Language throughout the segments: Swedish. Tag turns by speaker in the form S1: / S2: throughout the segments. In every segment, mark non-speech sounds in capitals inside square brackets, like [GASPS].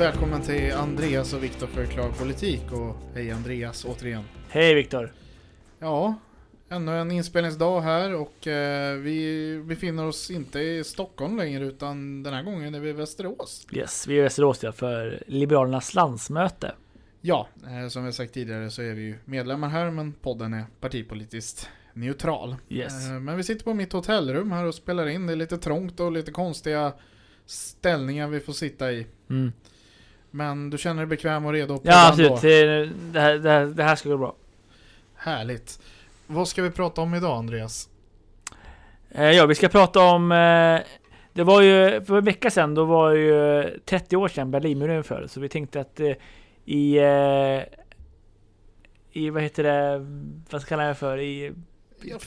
S1: Varmt välkommen till Andreas och Viktor förklarar politik och hej Andreas återigen.
S2: Hej Viktor!
S1: Ja, ännu en inspelningsdag här och eh, vi befinner oss inte i Stockholm längre utan den här gången är vi i Västerås.
S2: Yes, vi är i Västerås ja, för Liberalernas landsmöte.
S1: Ja, eh, som vi sagt tidigare så är vi ju medlemmar här men podden är partipolitiskt neutral.
S2: Yes.
S1: Eh, men vi sitter på mitt hotellrum här och spelar in. Det är lite trångt och lite konstiga ställningar vi får sitta i.
S2: Mm.
S1: Men du känner dig bekväm och redo? att
S2: Ja absolut, det, det, här, det, här, det här ska gå bra.
S1: Härligt. Vad ska vi prata om idag Andreas?
S2: Eh, ja, vi ska prata om... Eh, det var ju för en vecka sedan, då var det ju 30 år sedan Berlinmuren föll. Så vi tänkte att eh, i... Eh, I vad heter det? Vad ska jag för? I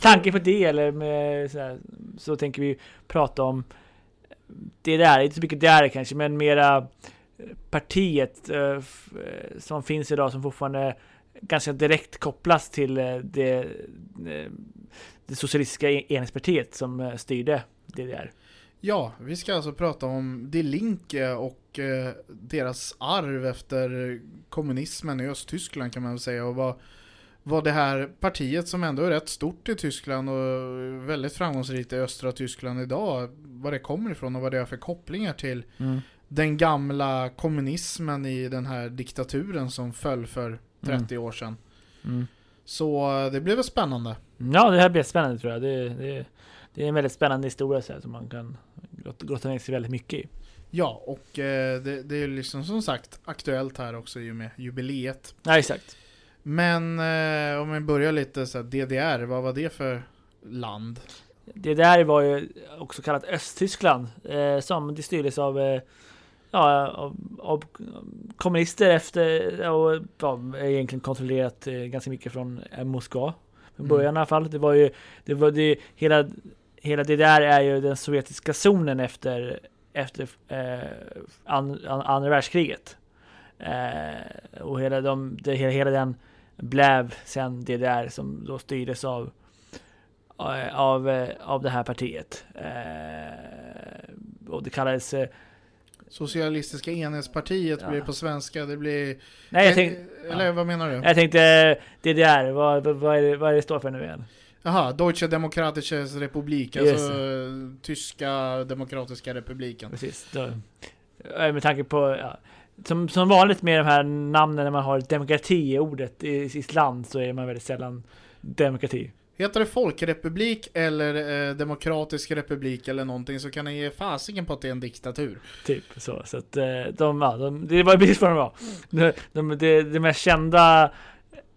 S2: tanke på det eller med så, här, så tänker vi prata om det där, inte så mycket där kanske, men mera partiet eh, eh, som finns idag som fortfarande ganska direkt kopplas till eh, det, det socialistiska en- enhetspartiet som styrde DDR.
S1: Ja, vi ska alltså prata om Die Linke och deras arv efter kommunismen i Östtyskland kan man väl säga och vad, vad det här partiet som ändå är rätt stort i Tyskland och väldigt framgångsrikt i östra Tyskland idag, vad det kommer ifrån och vad det har för kopplingar till den gamla kommunismen i den här diktaturen som föll för 30 år sedan.
S2: Mm.
S1: Så eh, det blir väl spännande.
S2: Ja, det här blir spännande tror jag. Det, det, det är en väldigt spännande historia så här, som man kan grotta- ner sig väldigt mycket i.
S1: Ja, och eh, det, det är liksom som sagt aktuellt här också i och med jubileet.
S2: Ja, exakt.
S1: Men eh, om vi börjar lite så här, DDR, vad var det för land?
S2: Det där var ju också kallat Östtyskland, eh, som det styrdes av, ja, av, av kommunister efter, och ja, egentligen kontrollerat eh, ganska mycket från eh, Moskva. Från
S1: Mm.
S2: början i alla fall. Det var ju, det var det, hela, hela det där är ju den sovjetiska zonen efter, efter eh, an, an, andra världskriget. Eh, och hela, de, det, hela, hela den blev sen DDR som då styrdes av eh, av, av det här partiet. Eh, och det kallades...
S1: Socialistiska enhetspartiet
S2: Ja.
S1: blir på svenska, det blir...
S2: nej, jag, tänkte,
S1: Eller
S2: ja.
S1: vad menar du?
S2: jag tänkte DDR, vad, vad, är det, vad är det står för nu igen?
S1: Jaha, Deutsche Demokratische Republik,
S2: Yes.
S1: alltså Tyska Demokratiska Republiken.
S2: Precis. Då, med tanke på... Ja, som, som vanligt med de här namnen när man har demokrati i ordet i sitt land så är man väldigt sällan demokrati.
S1: Heter det Folkrepublik eller eh, Demokratisk Republik eller någonting så kan ni ge fasiken på att det är en diktatur.
S2: Typ så. Så att eh, de, ja, de, det var precis vad de var. De, de, det, det mest kända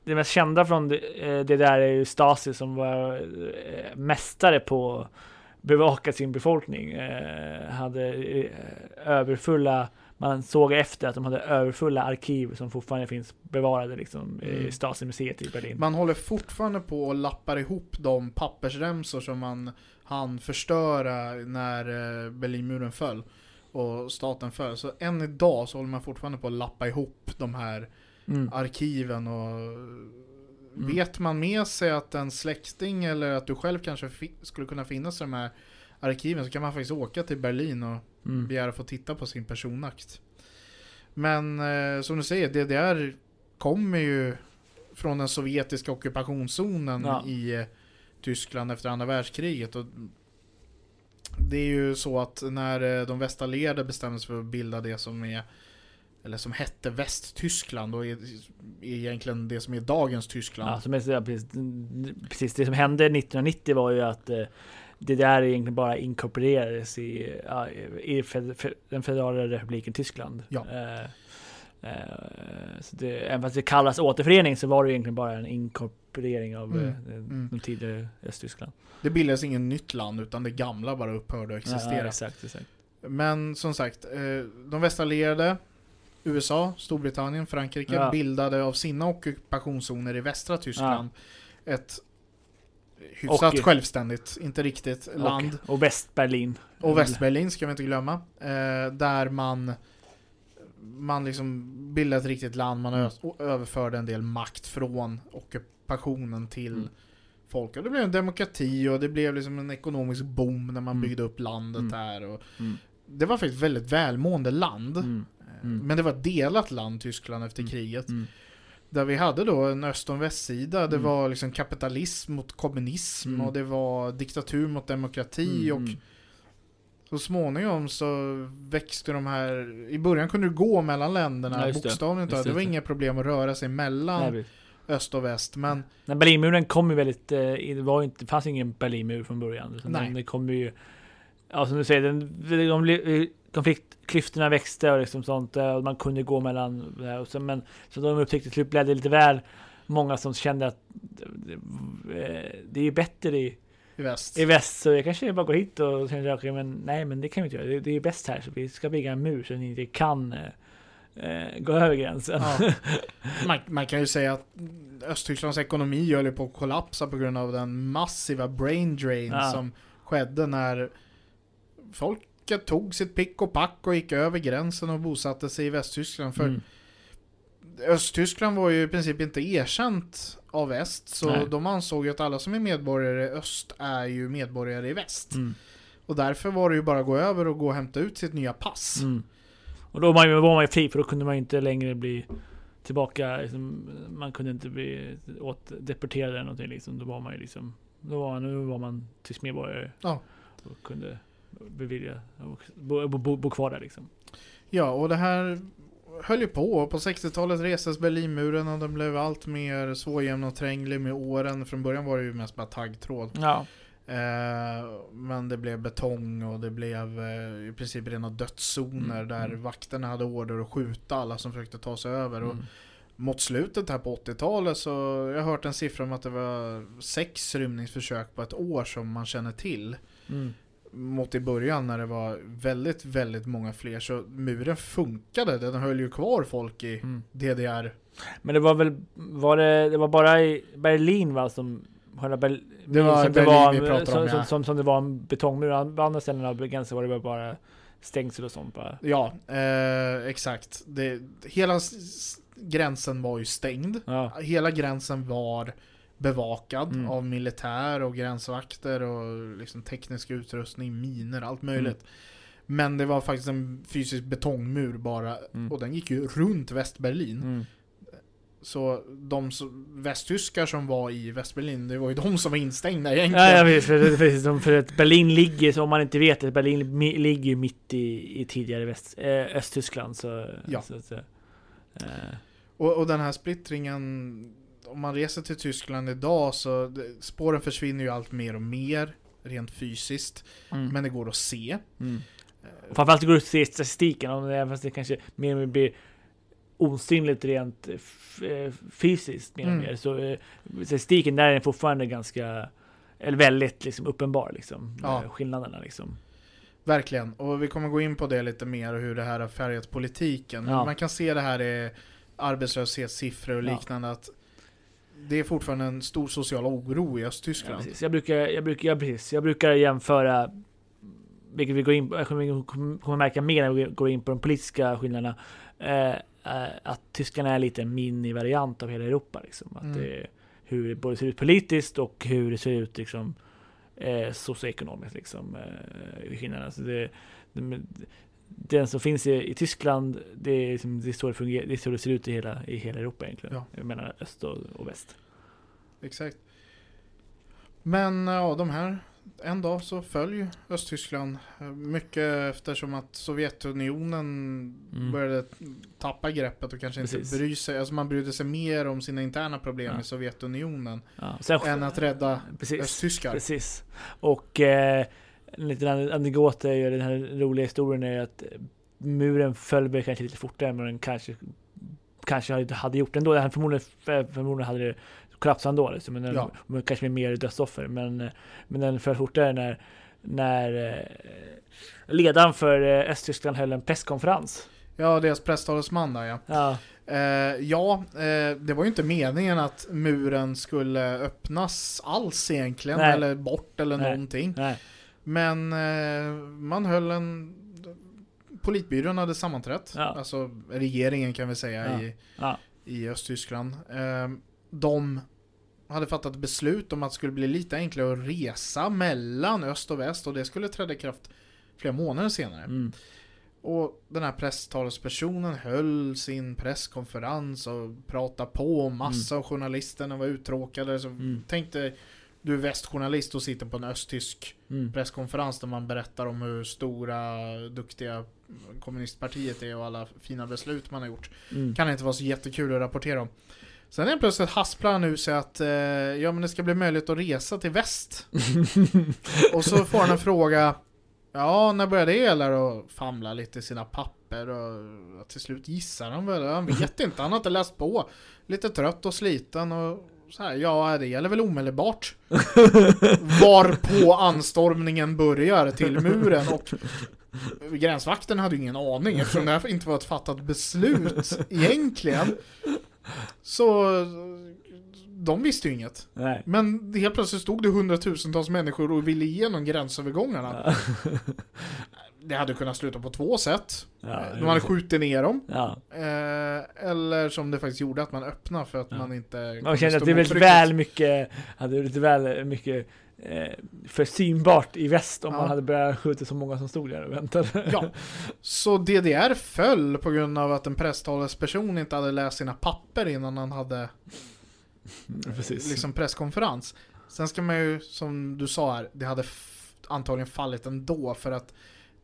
S2: det mest kända från det, eh, det där är ju Stasi som var eh, mästare på att bevaka sin befolkning. Eh, hade eh, överfulla, man såg efter att de hade överfulla arkiv som fortfarande finns bevarade liksom,
S1: Mm.
S2: i Stasi-museet i Berlin.
S1: Man håller fortfarande på och lappar ihop de pappersremsor som man hann förstöra när eh, Berlinmuren föll och staten föll. Så än idag så håller man fortfarande på att lappa ihop de här
S2: Mm.
S1: arkiven och vet man med sig att en släkting eller att du själv kanske skulle kunna finnas i de här arkiven så kan man faktiskt åka till Berlin och
S2: Mm.
S1: begära att få titta på sin personakt. Men eh, som du säger, DDR kommer ju från den sovjetiska ockupationszonen
S2: Ja.
S1: i eh, Tyskland efter andra världskriget. Och det är ju så att när eh, de västallierade bestämde sig för att bilda det som är eller som hette Västtyskland och är, är egentligen det som är dagens Tyskland.
S2: Ja, som är, ja, precis, precis, det som hände 1990 var ju att eh, det där egentligen bara inkorporerades i, ja, i den federala republiken Tyskland.
S1: Ja.
S2: Eh, Eh, så det, även fast det kallas återförening så var det egentligen bara en inkorporering av
S1: Mm,
S2: eh,
S1: mm.
S2: de tidigare Östtyskland.
S1: Det bildades inget nytt land utan det gamla bara upphörde att existera.
S2: Ja, exakt, exakt.
S1: Men som sagt, de västallierade, USA, Storbritannien, Frankrike
S2: Ja.
S1: bildade av sina ockupationszoner i västra Tyskland ett hyfsat
S2: Och-
S1: självständigt, inte riktigt, land.
S2: Och, och Västberlin.
S1: Och Västberlin ska vi inte glömma. Eh, där man man liksom bildade ett riktigt land, man ö- och överförde en del makt från ockupationen till
S2: Mm.
S1: folket. Det blev en demokrati och det blev liksom en ekonomisk boom när man
S2: Mm.
S1: byggde upp landet
S2: Mm.
S1: där. Och
S2: Mm.
S1: det var faktiskt ett väldigt välmående land.
S2: Mm.
S1: Eh,
S2: Mm.
S1: Men det var ett delat land, Tyskland, efter
S2: Mm.
S1: kriget.
S2: Mm.
S1: Där vi hade då en öst och västsida. Det
S2: Mm.
S1: var liksom kapitalism mot kommunism
S2: Mm.
S1: och det var diktatur mot demokrati.
S2: Mm.
S1: och så småningom så växte de här, i början kunde du gå mellan länderna
S2: Ja,
S1: bokstavligt talat.
S2: det,
S1: var inga problem att röra sig mellan
S2: Nej,
S1: öst och väst. Men
S2: När Berlinmuren kom ju väldigt, eh, det var inte, det fanns ingen Berlinmur från början. Utan
S1: Nej.
S2: Den, det kom ju, ja som du säger, den, de, de, konfliktklyftorna växte och liksom sånt. eh, Och man kunde gå mellan, här och så, men så de upptäckte till blev det lite väl många som kände att eh, det är ju bättre i,
S1: i väst.
S2: i väst så jag kanske bara går hit och känner okej men nej men det kan vi inte göra. Det, det är bäst här så vi ska bygga en mur så ni inte kan eh, eh, gå över gränsen.
S1: Ja. [LAUGHS] Man, man kan ju säga att Östtysklands ekonomi höll ju på att kollapsa på grund av den massiva brain drain
S2: Ja.
S1: som skedde när folket tog sitt pick och pack och gick över gränsen och bosatte sig i Västtyskland. För
S2: Mm.
S1: Östtyskland var ju i princip inte erkänt av väst, så
S2: Nej.
S1: de ansåg ju att alla som är medborgare i öst är ju medborgare i väst.
S2: Mm.
S1: Och därför var det ju bara att gå över och gå och hämta ut sitt nya pass.
S2: Mm. Och då var man, ju- var man ju fri för då kunde man ju inte längre bli tillbaka. Liksom, man kunde inte bli åt, deporterad eller någonting liksom. Då var man ju liksom, då var, nu var man tysk medborgare.
S1: Ja.
S2: Och kunde bevilja och bo, bo, bo, bo kvar där liksom.
S1: Ja, och det här höll ju på. På 60-talet restes Berlinmuren och den blev allt mer svårgenomtränglig med åren. Från början var det ju mest bara taggtråd.
S2: Ja.
S1: Eh, men det blev betong och det blev eh, i princip rena dödszoner
S2: Mm,
S1: där
S2: mm.
S1: vakterna hade order att skjuta alla som försökte ta sig över. Och
S2: Mm.
S1: mot slutet här på 80-talet så jag har hört en siffra om att det var sex rymningsförsök på ett år som man känner till.
S2: Mm.
S1: Mot i början när det var väldigt, väldigt många fler. Så muren funkade, den höll ju kvar folk i
S2: Mm.
S1: DDR.
S2: Men det var väl, var det, det var bara i Berlin va som Berlin,
S1: Det var
S2: som
S1: Berlin vi pratar
S2: som,
S1: om, ja.
S2: som, som det var en betongmur. På andra ställen av gränsen var det bara stängsel och sånt bara.
S1: Ja, eh, exakt. Det, hela gränsen var ju stängd.
S2: Ja.
S1: Hela gränsen var bevakad
S2: Mm.
S1: av militär och gränsvakter och liksom teknisk utrustning, miner, allt möjligt. Men det var faktiskt en fysisk betongmur bara
S2: Mm.
S1: och den gick ju runt Västberlin.
S2: Mm.
S1: Så de västtyskar som var i Västberlin, det var ju de som var instängda egentligen.
S2: Ja, vet, för, för, för, att Berlin ligger, så om man inte vet det, Berlin ligger ju mitt i, i tidigare väst, eh, Östtyskland. Så,
S1: Ja.
S2: så, så, eh,
S1: Och, och den här splittringen, om man reser till Tyskland idag så det, spåren försvinner ju allt mer och mer rent fysiskt.
S2: mm,
S1: Men det går att se.
S2: mm. Och Framförallt går det att se statistiken, om det, även det kanske mer och mer blir osynligt rent f- eh, fysiskt mer och
S1: Mm.
S2: mer. Så eh, statistiken där är fortfarande ganska, eller väldigt liksom uppenbar liksom.
S1: Ja.
S2: eh, Skillnaderna liksom.
S1: Verkligen. Och vi kommer gå in på det lite mer och hur det här har färgat politiken.
S2: Ja.
S1: man kan se det här i arbetslöshetssiffror och
S2: Ja.
S1: liknande att det är fortfarande en stor social oro i
S2: Ja,
S1: Östtyskland.
S2: precis. Jag brukar, jag brukar, ja, precis. Jag brukar jämföra, vilket vi går in, jag kommer, kommer märka mer när vi går in på de politiska skillnaderna, eh, eh, att Tyskland är lite en mini-variant av hela Europa. Liksom. Att
S1: Mm.
S2: det, hur det både ser ut politiskt och hur det ser ut liksom, eh, socioekonomiskt. Liksom, eh, skillnaderna. Så det, det, den som finns i, i Tyskland, det är, liksom, det, är så det, fungerar, det är så det ser ut i hela, i hela Europa egentligen.
S1: Ja.
S2: Menar öst och, och väst.
S1: Exakt. Men ja, de här, en dag så föll ju Östtyskland. Eh, Mycket eftersom att Sovjetunionen
S2: Mm.
S1: började tappa greppet och kanske
S2: Precis.
S1: inte bry sig. Alltså man brydde sig mer om sina interna problem
S2: Ja.
S1: i Sovjetunionen
S2: Ja. Sen,
S1: än att rädda
S2: precis.
S1: östtyskar.
S2: Precis. Och eh, en liten anekdot är ju den här roliga historien är att muren föll väl kanske lite fortare än vad den kanske kanske hade gjort ändå. Hade förmodligen, förmodligen hade det kollapsat ändå. Liksom, men den,
S1: Ja.
S2: men kanske med mer dödsoffer. Men, men den föll fortare när, när eh, ledaren för eh, Östtyskland höll en presskonferens.
S1: Ja, deras presstalesman där ja.
S2: Ja,
S1: Eh, ja, eh, det var ju inte meningen att muren skulle öppnas alls egentligen,
S2: Nej.
S1: eller bort eller
S2: Nej.
S1: någonting.
S2: nej.
S1: Men eh, man höll en... Politbyrån hade sammanträtt,
S2: Ja.
S1: alltså regeringen kan vi säga
S2: Ja.
S1: i,
S2: Ja.
S1: i Östtyskland. Eh, de hade fattat beslut om att det skulle bli lite enklare att resa mellan öst och väst och det skulle träda i kraft flera månader senare.
S2: Mm.
S1: Och den här presstalespersonen höll sin presskonferens och pratade på och massa av journalisterna var uttråkade. Så
S2: Mm.
S1: tänk dig, du är västjournalist och sitter på en östtysk
S2: Mm.
S1: presskonferens där man berättar om hur stora, duktiga kommunistpartiet är och alla fina beslut man har gjort.
S2: Mm.
S1: Kan inte vara så jättekul att rapportera om. Sen är plötsligt hasplar han ur sig att eh, ja, men det ska bli möjligt att resa till väst. [LAUGHS] och så får han en fråga Ja, när började det gälla och famla lite i sina papper och till slut gissar han väl. Han vet inte, han har inte läst på. Lite trött och sliten och så här, ja det gäller väl omedelbart. [LAUGHS] Varpå anstormningen börjar till muren och [LAUGHS] gränsvakten hade ju ingen aning eftersom det här inte var ett fattat beslut egentligen. Så de visste ju inget.
S2: Nej.
S1: Men helt plötsligt stod det hundratusentals människor och ville igenom gränsövergångarna. [LAUGHS] Det hade kunnat sluta på två sätt.
S2: Ja,
S1: De hade skjutit ner dem.
S2: Ja.
S1: Eh, eller som det faktiskt gjorde, att man öppnade för att
S2: Ja.
S1: man inte
S2: Man kände att det
S1: trycket.
S2: väl mycket, hade lite väl mycket eh, för synbart i väst om man hade börjat skjuta så många som stod där och väntade.
S1: Ja. [LAUGHS] Så DDR föll på grund av att en presstalesperson inte hade läst sina papper innan han hade
S2: Precis.
S1: liksom presskonferens. Sen ska man ju, som du sa här, det hade antagligen fallit ändå för att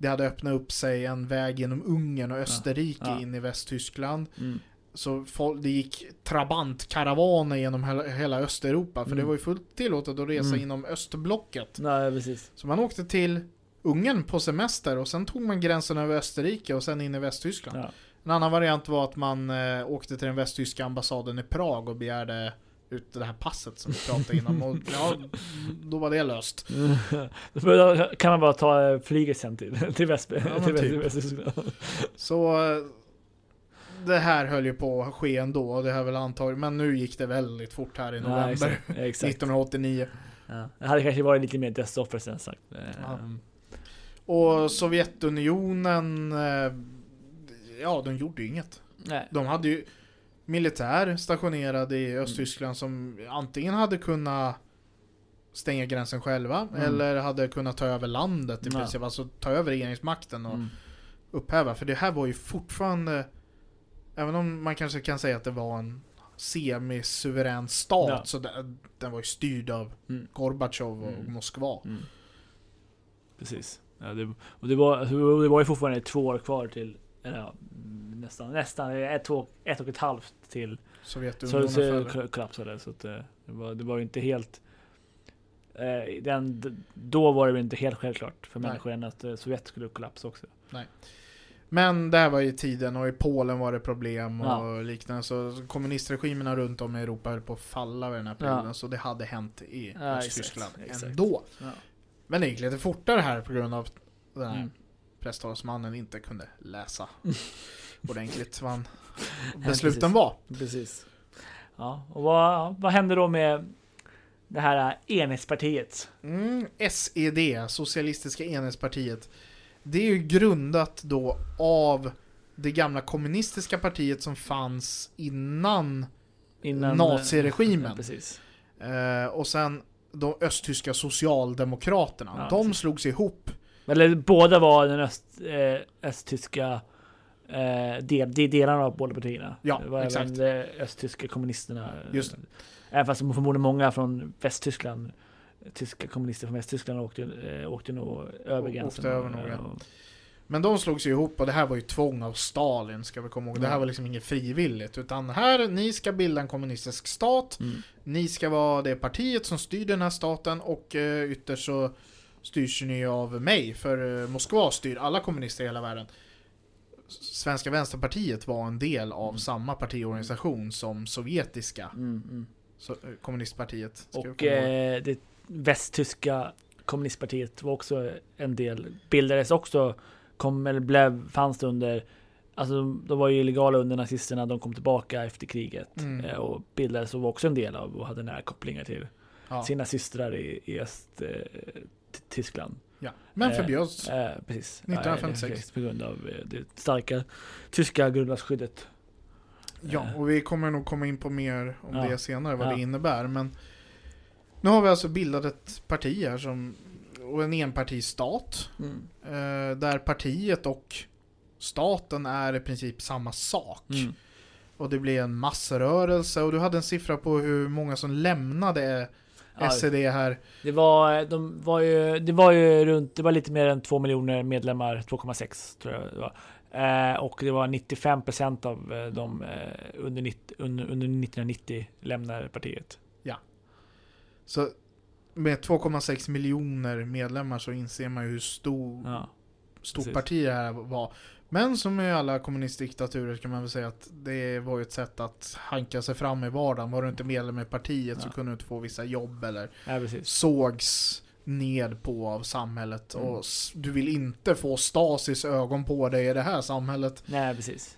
S1: det hade öppnat upp sig en väg genom Ungern och Österrike
S2: Ja.
S1: in i Västtyskland.
S2: Mm.
S1: Så folk, det gick trabantkaravaner genom hela, hela Östeuropa, för det
S2: Mm.
S1: var ju fullt tillåtet att resa
S2: Mm.
S1: inom östblocket.
S2: Nej, precis.
S1: Så man åkte till Ungern på semester och sen tog man gränsen över Österrike och sen in i Västtyskland.
S2: Ja.
S1: En annan variant var att man eh, åkte till den västtyska ambassaden i Prag och begärde ut det här passet som vi pratade innan. Och ja, då var det löst. [LAUGHS]
S2: Då kan man bara ta eh, flyget sen till, [LAUGHS] till Väst,
S1: men
S2: till
S1: typ.
S2: Väst, Västtyskland.
S1: Så eh, det här höll ju på att ske ändå, det här väl antagligen, men nu gick det väldigt fort här i
S2: Ja,
S1: november
S2: exakt. exakt.
S1: 1989.
S2: Ja. Det hade kanske varit lite mer dödsoffer sen sagt.
S1: Ja. Och Sovjetunionen, eh, ja de gjorde ju inget.
S2: Nej.
S1: De hade ju militär stationerad i Östtyskland som antingen hade kunnat stänga gränsen själva
S2: Mm.
S1: eller hade kunnat ta över landet i
S2: Ja.
S1: princip. Alltså ta över regeringsmakten och
S2: Mm.
S1: upphäva. För det här var ju fortfarande, även om man kanske kan säga att det var en semisuverän stat,
S2: Ja.
S1: så den, den var ju styrd av
S2: Mm.
S1: Gorbatjov och
S2: Mm.
S1: Moskva.
S2: Mm. Precis. Ja, det, och det var, det var ju fortfarande två år kvar till, eller ja, nästan, nästan ett, två, ett och ett halvt till så,
S1: Sovjetunionen
S2: så kol- kollapsade. Så att, eh, det, var, det var ju inte helt... Eh, den, då var det inte helt självklart för
S1: Nej.
S2: människor än att eh, Sovjet skulle kollapsa också.
S1: Men det här var ju tiden och i Polen var det problem och
S2: Ja.
S1: liknande. Så kommunistregimerna runt om i Europa höll på att falla vid den här perioden. Så det hade hänt i
S2: Ja,
S1: Östtyskland
S2: exakt,
S1: ändå.
S2: Ja.
S1: Men det gick lite fortare här på grund av att den här
S2: Mm.
S1: presstalsmannen inte kunde läsa [LAUGHS] ordentligt vad [LAUGHS] besluten var.
S2: Precis. Ja, och vad, vad hände då med det här enhetspartiet?
S1: Mm, SED, Socialistiska enhetspartiet. Det är ju grundat då av det gamla kommunistiska partiet som fanns innan
S2: Innan,
S1: Naziregimen.
S2: Ja, [LAUGHS] precis.
S1: Eh, och sen de östtyska socialdemokraterna.
S2: Ja,
S1: de
S2: precis.
S1: slogs ihop.
S2: Eller båda var den öst, eh, östtyska eh, del, de delarna av båda partierna.
S1: Ja,
S2: det var
S1: exakt.
S2: även de östtyska kommunisterna.
S1: Just
S2: Även fast förmodligen många från Västtyskland, tyska kommunister från Västtyskland åkte, eh, åkte nog över gränsen.
S1: över
S2: och,
S1: Men de slogs ju ihop och det här var ju tvång av Stalin, ska vi komma ihåg. Det här var liksom inget frivilligt. Utan här, ni ska bilda en kommunistisk stat.
S2: mm,
S1: Ni ska vara det partiet som styr den här staten och eh, ytterst så styrs ni av mig. För eh, Moskva styr alla kommunister i hela världen. Svenska Vänsterpartiet var en del av
S2: Mm.
S1: samma partiorganisation som sovjetiska
S2: Mm, mm.
S1: så, eh, kommunistpartiet.
S2: Och eh, det västtyska kommunistpartiet var också en del, bildades också, kom, eller blev, fanns det under, alltså de, de var ju illegala under nazisterna, de kom tillbaka efter kriget
S1: Mm.
S2: eh, och bildades och var också en del av och hade nära kopplingar till
S1: ja.
S2: sina systrar i, i Öst, eh.
S1: Ja. Men
S2: eh,
S1: förbjöds.
S2: Eh, precis.
S1: 1956.
S2: Ja, precis, på grund av eh, det starka tyska grundlagsskyddet.
S1: Ja, och vi kommer nog komma in på mer om
S2: Ja.
S1: det senare, vad
S2: Ja.
S1: det innebär. Men nu har vi alltså bildat ett parti här som, och en enpartistat.
S2: Mm.
S1: Eh, där partiet och staten är i princip samma sak.
S2: Mm.
S1: Och det blir en massrörelse och du hade en siffra på hur många som lämnade SED här.
S2: Det var, de var ju, det var ju runt, det var lite mer än 2 miljoner medlemmar, 2,6 tror jag det var. Eh, och det var 95 procent av eh, de eh, under, 90, under, under 1990 lämnade partiet.
S1: Så med 2,6 miljoner medlemmar så inser man ju hur stor,
S2: Ja,
S1: stort parti det här var. Men som i alla kommunistdiktaturer kan man väl säga att det var ju ett sätt att hanka sig fram i vardagen. Var du inte medlem i partiet så
S2: Ja.
S1: kunde du inte få vissa jobb eller
S2: ja
S1: sågs ned på av samhället.
S2: Mm.
S1: Och du vill inte få Stasis ögon på dig i det här samhället.
S2: Nej, precis.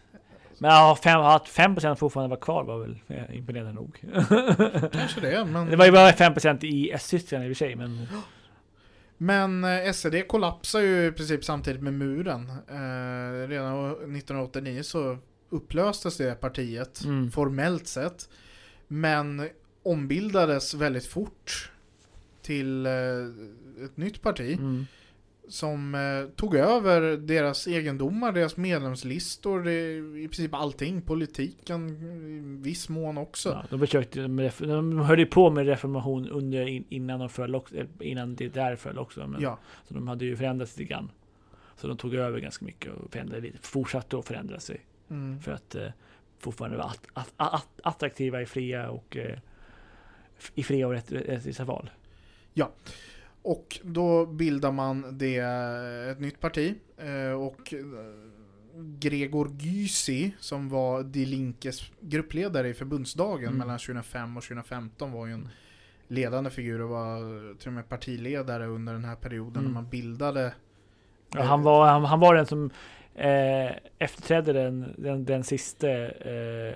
S2: Men ja, fem, att 5 procent fortfarande var kvar var väl eh, imponerande nog.
S1: Kanske det, men...
S2: det var ju bara 5 procent i Östtyskland i och för sig, men [GASPS]
S1: Men eh, SED kollapsar ju i princip samtidigt med muren. Eh, redan 1989 så upplöstes det partiet,
S2: Mm.
S1: formellt sett. Men ombildades väldigt fort till eh, ett nytt parti.
S2: mm.
S1: Som eh, tog över deras egendomar, deras medlemslistor, det, i princip allting. Politiken i viss mån också.
S2: Ja, de försökte, de höll ju på med reformation under, in- innan de föll också, eh, innan det där föll också. Men,
S1: Ja.
S2: Så de hade ju förändrats lite grann. Så de tog över ganska mycket och förändrade lite, fortsatte att förändra sig.
S1: Mm.
S2: För att eh, fortfarande vara att, att, att, attraktiva i fria och eh, i fria och rätt- rättvisa val.
S1: Och då bildar man det, ett nytt parti. eh, Och eh, Gregor Gysi, som var Die Linkes gruppledare i förbundsdagen
S2: Mm.
S1: mellan 2005 och 2015 var ju en ledande figur och var till och med partiledare under den här perioden
S2: Mm.
S1: när man bildade
S2: Ja, han, var, han, han var den som eh, efterträdde den, den, den sista eh,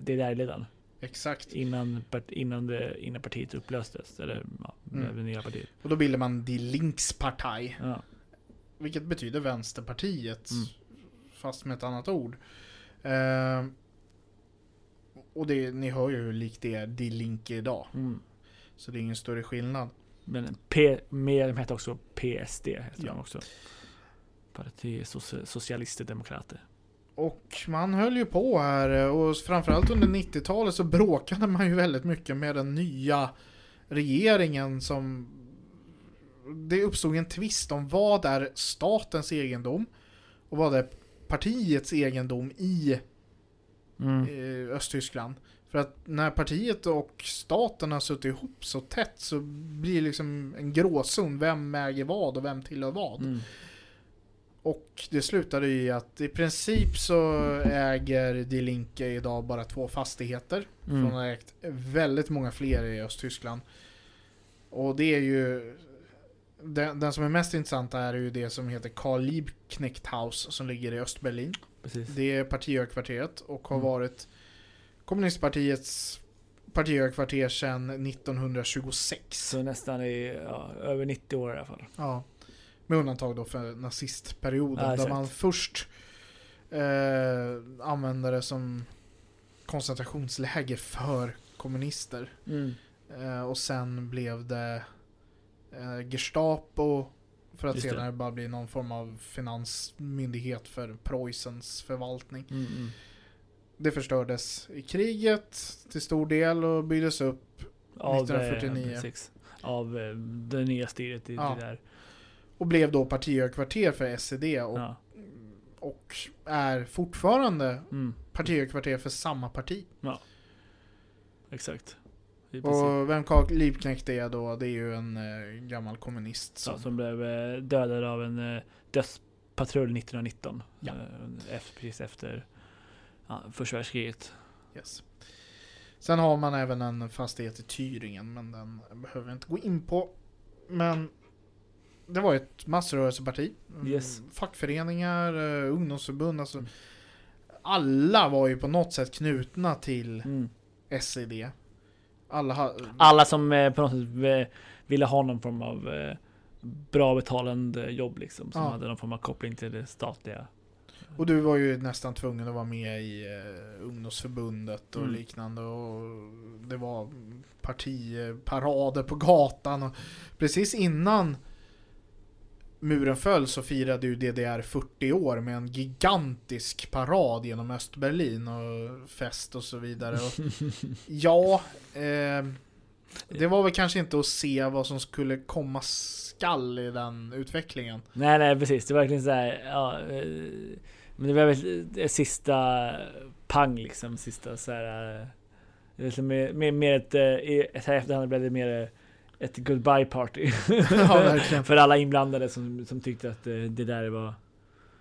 S2: DDR-ledaren.
S1: Exakt.
S2: Innan, innan, det, innan partiet upplöstes. Eller ja,
S1: Mm.
S2: det nya partiet.
S1: Och då bildade man Die Linkspartei,
S2: Ja.
S1: vilket betyder Vänsterpartiet,
S2: Mm.
S1: fast med ett annat ord. Eh, och det, ni hör ju hur likt det är Die Linke idag.
S2: Mm.
S1: Så det är ingen större skillnad.
S2: Men P, med, de hette också PSD. Hette
S1: Ja.
S2: de också. Parti Soci- Socialister Demokrater.
S1: Och man höll ju på här och framförallt under 90-talet så bråkade man ju väldigt mycket med den nya regeringen som det uppstod en tvist om vad är statens egendom och vad är partiets egendom i
S2: Mm.
S1: eh, Östtyskland. För att när partiet och staten har suttit ihop så tätt så blir det liksom en gråzon. Vem äger vad och vem tillhör vad?
S2: Mm.
S1: Och det slutade i att i princip så äger Die Linke idag bara två fastigheter. Från
S2: Mm.
S1: ha ägt väldigt många fler i Östtyskland. Och det är ju den, den som är mest intressant är ju det som heter Karl Liebknecht House som ligger i Östberlin.
S2: Precis.
S1: Det är partihögkvarteret och har
S2: Mm.
S1: varit kommunistpartiets partihögkvarter sedan 1926.
S2: Så nästan i ja, över 90 år i alla fall.
S1: Ja. Med undantag då för nazistperioden.
S2: Ja,
S1: där man först eh, använde det som koncentrationsläger för kommunister.
S2: Mm.
S1: Eh, och sen blev det eh, Gestapo för att
S2: Just det.
S1: senare bara bli någon form av finansmyndighet för Preussens förvaltning.
S2: Mm, mm.
S1: Det förstördes i kriget till stor del och byggdes upp
S2: Av, eh,
S1: 1949.
S2: precis. Av eh, det nya styret i
S1: Ja.
S2: det där.
S1: Och blev då partihögkvarter för SED och,
S2: Ja.
S1: och är fortfarande
S2: Mm.
S1: partihögkvarter för samma parti.
S2: Exakt. I princip.
S1: Och vem Karl Liebknecht är då, det är ju en eh, gammal kommunist.
S2: Ja,
S1: Som,
S2: som blev eh, dödad av en eh, döds, patrull 1919.
S1: Ja.
S2: Eh, efter, precis efter ja, första världskriget.
S1: Yes. Sen har man även en fastighet i Tyringen, men den behöver vi inte gå in på. Men det var ett massrörelseparti.
S2: Yes.
S1: Fackföreningar, eh, ungdomsförbund, alltså alla var ju på något sätt knutna till
S2: Mm.
S1: SED. Alla ha,
S2: Alla som eh, på något sätt eh, ville ha någon form av bra betalande jobb liksom. Som
S1: Ja.
S2: hade någon form av koppling till det statliga.
S1: Och du var ju nästan tvungen att vara med i eh, ungdomsförbundet och
S2: Mm.
S1: liknande. Och det var partiparader på gatan. Och precis innan muren föll så firade ju DDR 40 år med en gigantisk parad genom Östberlin och fest och så vidare. Och [LAUGHS] ja, eh, det var väl kanske inte att se vad som skulle komma skall i den utvecklingen.
S2: Nej, nej, precis. Det var verkligen så här. Ja, eh, men det var väl det sista pang liksom. Sista så här. eh, liksom mer, mer, mer ett, eh, i ett här efterhand blev det mer ett goodbye party. [LAUGHS]
S1: Ja.
S2: För alla inblandade som, som tyckte att eh, det där var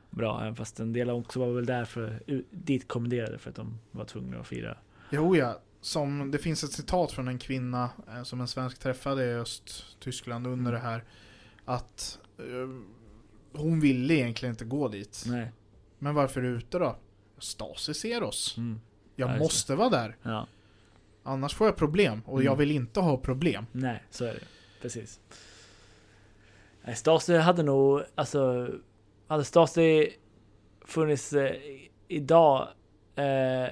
S2: bra. Även fast en del också var väl där för dit kommenderade för att de var tvungna att fira.
S1: Jo ja, som, det finns ett citat från en kvinna eh, som en svensk träffade i Östtyskland under det här. Att eh, hon ville egentligen inte gå dit.
S2: Nej.
S1: Men varför är du ute då? Stasi ser oss.
S2: Mm.
S1: Jag
S2: Ja,
S1: måste vara där.
S2: Ja.
S1: Annars får jag problem. Och jag
S2: Mm.
S1: vill inte ha problem.
S2: Nej, så är det. Precis. Stasi hade nog, alltså, hade Stasi funnits eh, idag, eh, eh,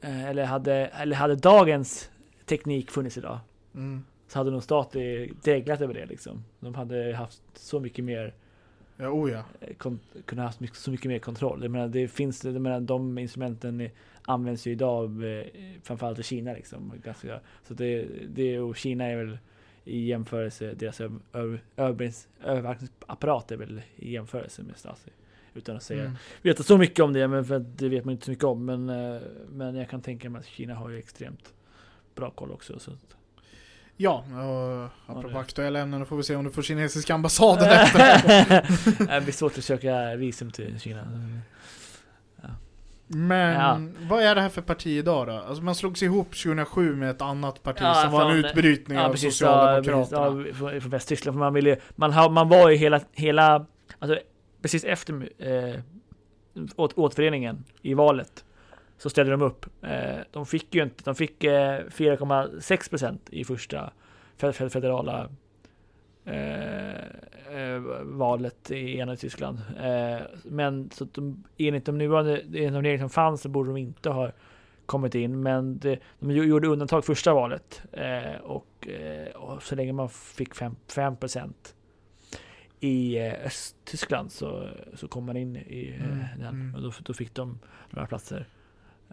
S2: eller, hade, eller hade dagens teknik funnits idag,
S1: Mm.
S2: så hade nog Stasi dreglat över det liksom. De hade haft så mycket mer,
S1: Ja, oh ja.
S2: eh, kon- kunnat haft mycket, så mycket mer kontroll. Jag menar, det finns, jag menar, de instrumenten används ju idag eh, framförallt i Kina liksom. Ganska, så det, det, och Kina är väl i jämförelse, deras öv- öv- övervaknings- övervakningsapparat är väl i jämförelse med Stasi. Utan att säga,
S1: Mm.
S2: veta så mycket om det, men för det vet man inte så mycket om. Men, eh, men jag kan tänka mig att Kina har ju extremt bra koll också. Så att,
S1: Ja, och apropå
S2: det-
S1: aktuella ämnen, då får vi se om du får kinesiska ambassaden [LAUGHS] efter.
S2: det blir svårt att söka visum till Kina.
S1: Men
S2: Ja.
S1: vad är det här för parti idag då? Alltså man slogs ihop 2007 med ett annat parti
S2: Ja,
S1: som var en utbrytning
S2: Ja
S1: av
S2: precis, ja, precis
S1: Socialdemokraterna.
S2: ja, från Västtyskland. För man, ville, man, har, man var ju hela, hela alltså, precis efter eh, åt, återföreningen i valet så ställde de upp. Eh, de fick ju inte, de fick eh, 4,6 procent i första fe- fe- federala eh, eh, valet i ena Tyskland. Eh, men så att de, enligt de nuvarande enligt de regler som fanns så borde de inte ha kommit in. Men det, de gjo- gjorde undantag första valet eh, och, eh, och så länge man fick 5, 5 procent i eh, Östtyskland så, så kom man in i eh,
S1: Mm,
S2: den
S1: mm.
S2: och då, då fick de några platser.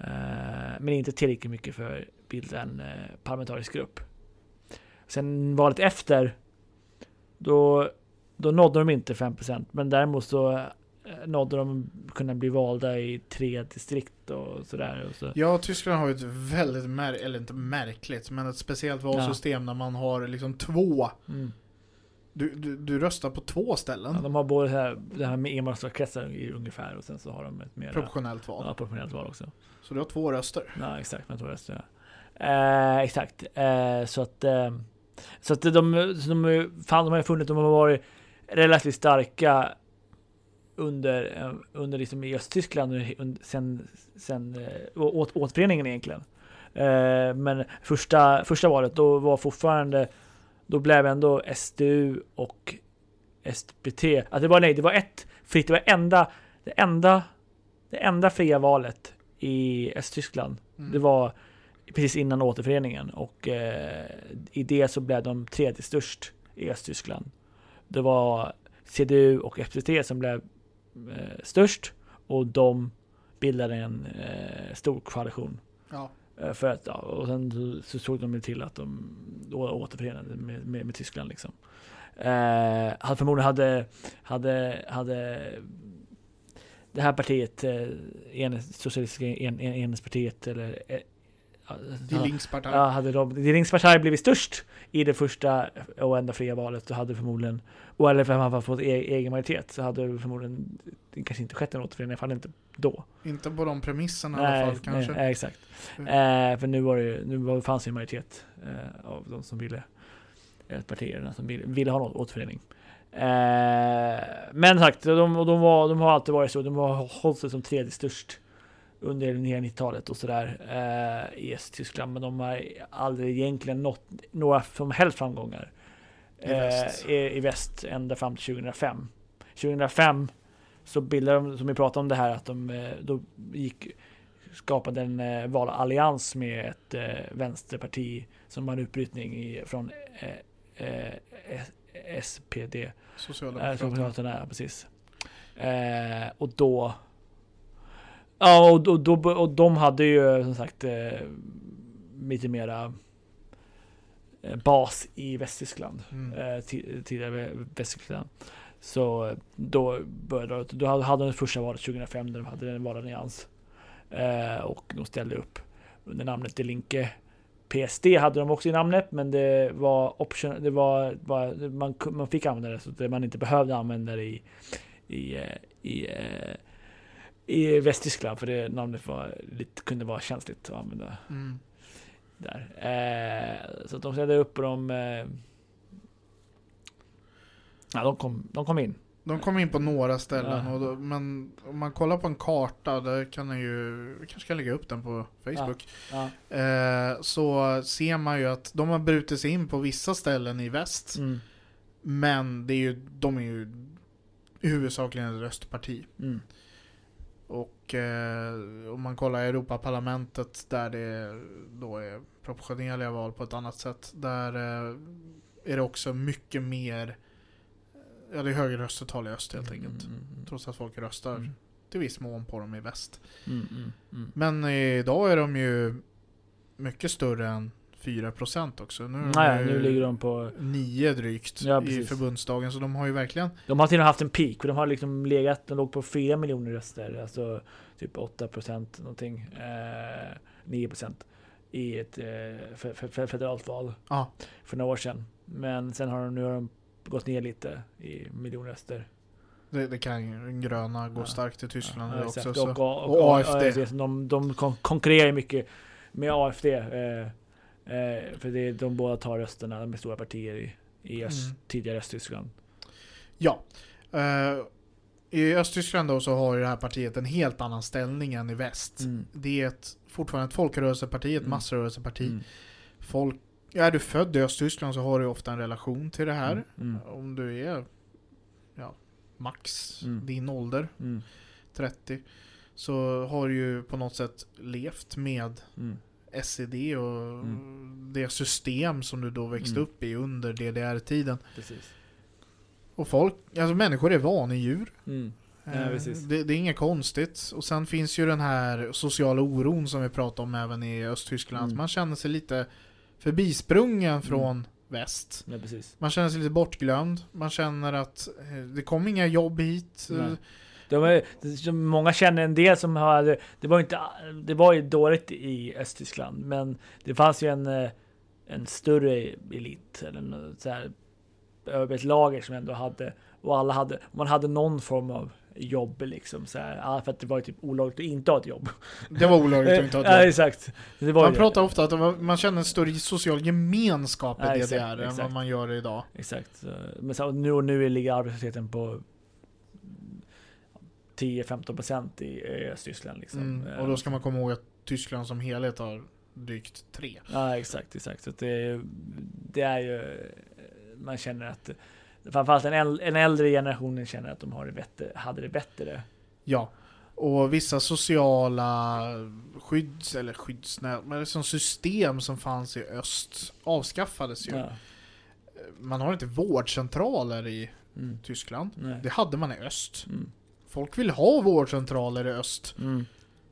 S2: Eh, men inte tillräckligt mycket för att bilda en eh, parlamentarisk grupp. Sen valet efter då, då nådde de inte 5% men däremot så eh, nådde de kunna bli valda i tre distrikt och sådär. Och så.
S1: Ja, Tyskland har ju ett väldigt, mär eller inte märkligt, men ett speciellt valsystem där man har liksom två.
S2: Mm.
S1: Du, du, du röstar på två ställen.
S2: Ja, de har både det här, det här med enmansvalkretsar i ungefär och sen så har de ett mer
S1: Proportionellt val.
S2: ja, proportionellt val också.
S1: Så du har två röster.
S2: Ja, exakt. Jag tror det. Ja. Eh, exakt. Eh, så att, eh, så att de, så de, fan, de har funnit, de har varit relativt starka under, eh, under liksom i Östtyskland under, sen, sen eh, åt, återföreningen egentligen. Eh, men första, första valet, då var fortfarande, då blev ändå SDU och SPT, att det var nej, det var ett fritt, det var enda, det enda, det enda fria valet i Östtyskland.
S1: Mm.
S2: Det var precis innan återföreningen och eh, i det så blev de tredje störst i Östtyskland. Det var CDU och FPT som blev eh, störst och de bildade en eh, stor koalition.
S1: Ja.
S2: Eh, för att, ja, och sen så, så såg de till att de återförenade med, med, med Tyskland liksom. Eh, förmodligen hade, hade, hade det här partiet, eh, en, socialistiska en, en, enhetspartiet eller eh, Ja, hade de, Die Linkspartei blivit störst i det första och enda fria valet så hade förmodligen, och eller för att man hade fått e egen majoritet, så hade det förmodligen det kanske inte skett en återförening, i alla fall inte då.
S1: Inte på de premisserna i alla fall kanske.
S2: Nej, exakt.
S1: Mm.
S2: Eh, för nu var det ju- nu var, fanns ju en majoritet eh, av de som ville, eh, partierna som ville, ville ha någon återförening. Eh, men sagt, de, de, var, de har alltid varit så, de har hållit sig som tredje störst under hela 90-talet och sådär eh, i Östtyskland, men de har aldrig egentligen nått några som helst framgångar
S1: I väst.
S2: eh, i, i väst ända fram till 2005. 2005 så bildade de, som vi pratade om det här, att de eh, då gick, skapade en eh, valallians med ett eh, vänsterparti som var en utbrytning i, från eh, SPD.
S1: Socialdemokraterna.
S2: Socialdemokraterna, precis. Och då... Ja, och, och, då, och de hade ju som sagt eh, lite mera eh, bas i Västtyskland.
S1: Mm.
S2: Eh, ti- tidigare Västtyskland. Så eh, då började då hade- de första valet 2005 där de hade en valallians. Eh, och de ställde upp under namnet De Linke. PSD hade de också i namnet, men det var option, det var, var man, man fick använda det så att man inte behövde använda det i, i, i, eh, i Västtyskland, för det namnet var, lite, kunde vara känsligt att använda
S1: Mm.
S2: där. Eh, så de ställde upp och de... Eh, ja, de kom, de kom in.
S1: De kom in på några ställen,
S2: Ja.
S1: och då, men om man kollar på en karta, där kan jag ju, vi kanske kan lägga upp den på Facebook,
S2: Ja.
S1: eh, så ser man ju att de har brutit sig in på vissa ställen i väst,
S2: Mm,
S1: men det är ju, de är ju huvudsakligen ett röstparti.
S2: mm,
S1: Och eh, om man kollar Europaparlamentet där det då är proportionerliga val på ett annat sätt. Där eh, är det också mycket mer, ja det är högre röstetal i öst helt enkelt.
S2: Mm, mm,
S1: Trots att folk röstar
S2: mm,
S1: till viss mån på dem i väst.
S2: mm, mm, mm.
S1: Men idag är de ju mycket större än 4% också. Nu, de ju
S2: nu ligger de på...
S1: 9 drygt
S2: Ja,
S1: i
S2: precis.
S1: förbundsdagen. Så de har ju verkligen
S2: De har till och med haft en peak, de har liksom legat, de låg på 4 miljoner röster, alltså typ 8 procent någonting, eh, 9 procent i ett eh, fe- fe- fe- federalt val
S1: Ja.
S2: för några år sedan. Men sen har de, nu har de gått ner lite i miljonröster.
S1: det, det kan ju gröna gå
S2: Ja.
S1: starkt i Tyskland
S2: Ja,
S1: också. Så.
S2: Och, och,
S1: Och
S2: och
S1: AFD.
S2: AFD. De, de kon- konkurrerar ju mycket med AFD. Eh, eh, för det, de båda tar rösterna, de är stora partier i, i öst,
S1: Mm.
S2: tidigare Östtyskland.
S1: Ja. Eh, I Östtyskland då så har ju det här partiet en helt annan ställning än i väst.
S2: Mm.
S1: Det är ett, fortfarande ett folkrörelseparti, ett
S2: Mm.
S1: massrörelseparti.
S2: Mm.
S1: Folk, är du född i Östtyskland så har du ofta en relation till det här.
S2: Mm. Mm.
S1: Om du är ja, max
S2: Mm.
S1: din ålder,
S2: Mm.
S1: 30, så har du ju på något sätt levt med. SED och
S2: Mm.
S1: det system som du då växte
S2: Mm.
S1: upp i under DDR-tiden.
S2: Precis.
S1: Och folk, alltså människor är vanedjur.
S2: Mm. Ja,
S1: Eh, det, det är inget konstigt. Och sen finns ju den här sociala oron som vi pratade om även i Östtyskland.
S2: Mm.
S1: Man känner sig lite förbisprungen från väst.
S2: Ja.
S1: Man känner sig lite bortglömd. Man känner att eh, det kommer inga jobb hit.
S2: Nej. De det- många känner en del som hade, det var inte, det var ju dåligt i Östtyskland, men det fanns ju en, eh, en större elit, eller något så här, över ett lager som ändå hade, och alla hade, man hade någon form av jobb liksom så här, ja, för att det var ju typ olagligt att inte ha ett jobb.
S1: Det var olagligt att inte ha [LAUGHS]
S2: Ja,
S1: ett jobb.
S2: exakt. Det var
S1: Man pratar ofta att var- man känner en större social gemenskap i
S2: Ja, exakt,
S1: DDR än vad
S2: exakt.
S1: man gör idag.
S2: Exakt. Men så, nu, och nu ligger arbetslösheten på 10-15 procent i, i Östtyskland. Liksom.
S1: Mm. Och då ska man komma ihåg att Tyskland som helhet har drygt tre.
S2: Ja, exakt, exakt. Så det, är- det är ju, man känner att, framförallt en, äl, en äldre generationen känner att de har det bättre, hade det bättre.
S1: Ja. Och vissa sociala skydds, eller skyddsnät, men som system som fanns i öst avskaffades ju.
S2: Ja.
S1: Man har inte vårdcentraler i
S2: Mm.
S1: Tyskland.
S2: Nej.
S1: Det hade man i öst.
S2: Mm.
S1: Folk vill ha vårdcentraler i öst.
S2: Mm.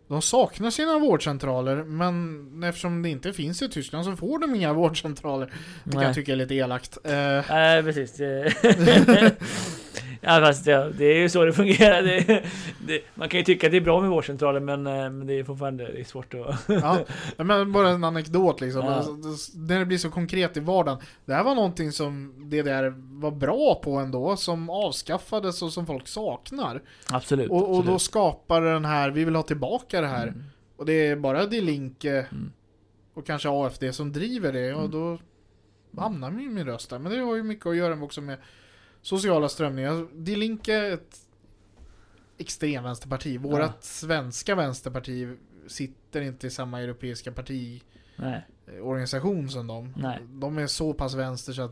S1: De saknar sina vårdcentraler, men eftersom det inte finns i Tyskland så får de inga vårdcentraler. Det kan jag tycka är lite elakt. Eh,
S2: Nej, precis. [LAUGHS] [LAUGHS] Ja, fast det, det är ju så det fungerar. Det, det, man kan ju tycka att det är bra med vårdcentraler men, eh, men det är fortfarande det är svårt att...
S1: Ja, men bara en anekdot liksom.
S2: Ja.
S1: Alltså, När det blir så konkret i vardagen. Det här var någonting som DDR var bra på ändå, som avskaffades och som folk saknar.
S2: Absolut.
S1: Och, och då
S2: absolut.
S1: skapar den här, vi vill ha tillbaka det här.
S2: Mm.
S1: Och det är bara Die Linke
S2: Mm.
S1: och kanske AFD som driver det. Och
S2: Mm.
S1: då hamnar min, min röst där. Men det har ju mycket att göra också med sociala strömningar. Die Linke är ett extremvänsterparti. Vårat
S2: Ja.
S1: svenska vänsterparti sitter inte i samma europeiska partiorganisation
S2: Nej,
S1: som dem.
S2: Nej.
S1: De är så pass vänster så att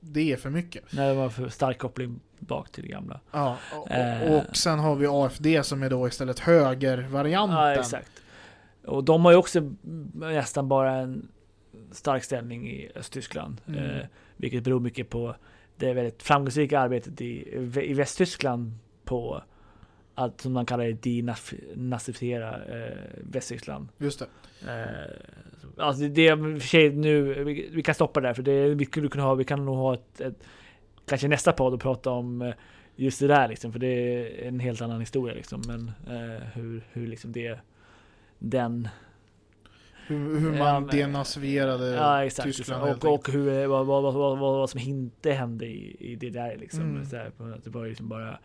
S1: det är för mycket.
S2: nej, det var för stark koppling bak till det gamla.
S1: Ja, och,
S2: Eh.
S1: och sen har vi AFD som är då istället högervarianten.
S2: Ja, exakt. Och de har ju också nästan bara en stark ställning i Östtyskland.
S1: Mm.
S2: Eh, vilket beror mycket på det väldigt framgångsrika arbetet i, i Västtyskland på att, som man kallar det, denazifiera eh, Västtyskland.
S1: Just det.
S2: Eh, alltså det, är för sig nu, vi, vi kan stoppa där för det, vi skulle kunna ha, vi kan nog ha ett, ett kanske nästa podd och prata om eh, just det där liksom, för det är en helt annan historia liksom, men eh, hur, hur liksom det, den,
S1: Hur, hur
S2: Ja,
S1: man
S2: men-
S1: denaziverade
S2: ja exakt,
S1: Tyskland
S2: liksom. och, och hur, vad, vad, vad, vad, vad som inte hände i, i det där liksom.
S1: Mm.
S2: Så här, det var liksom bara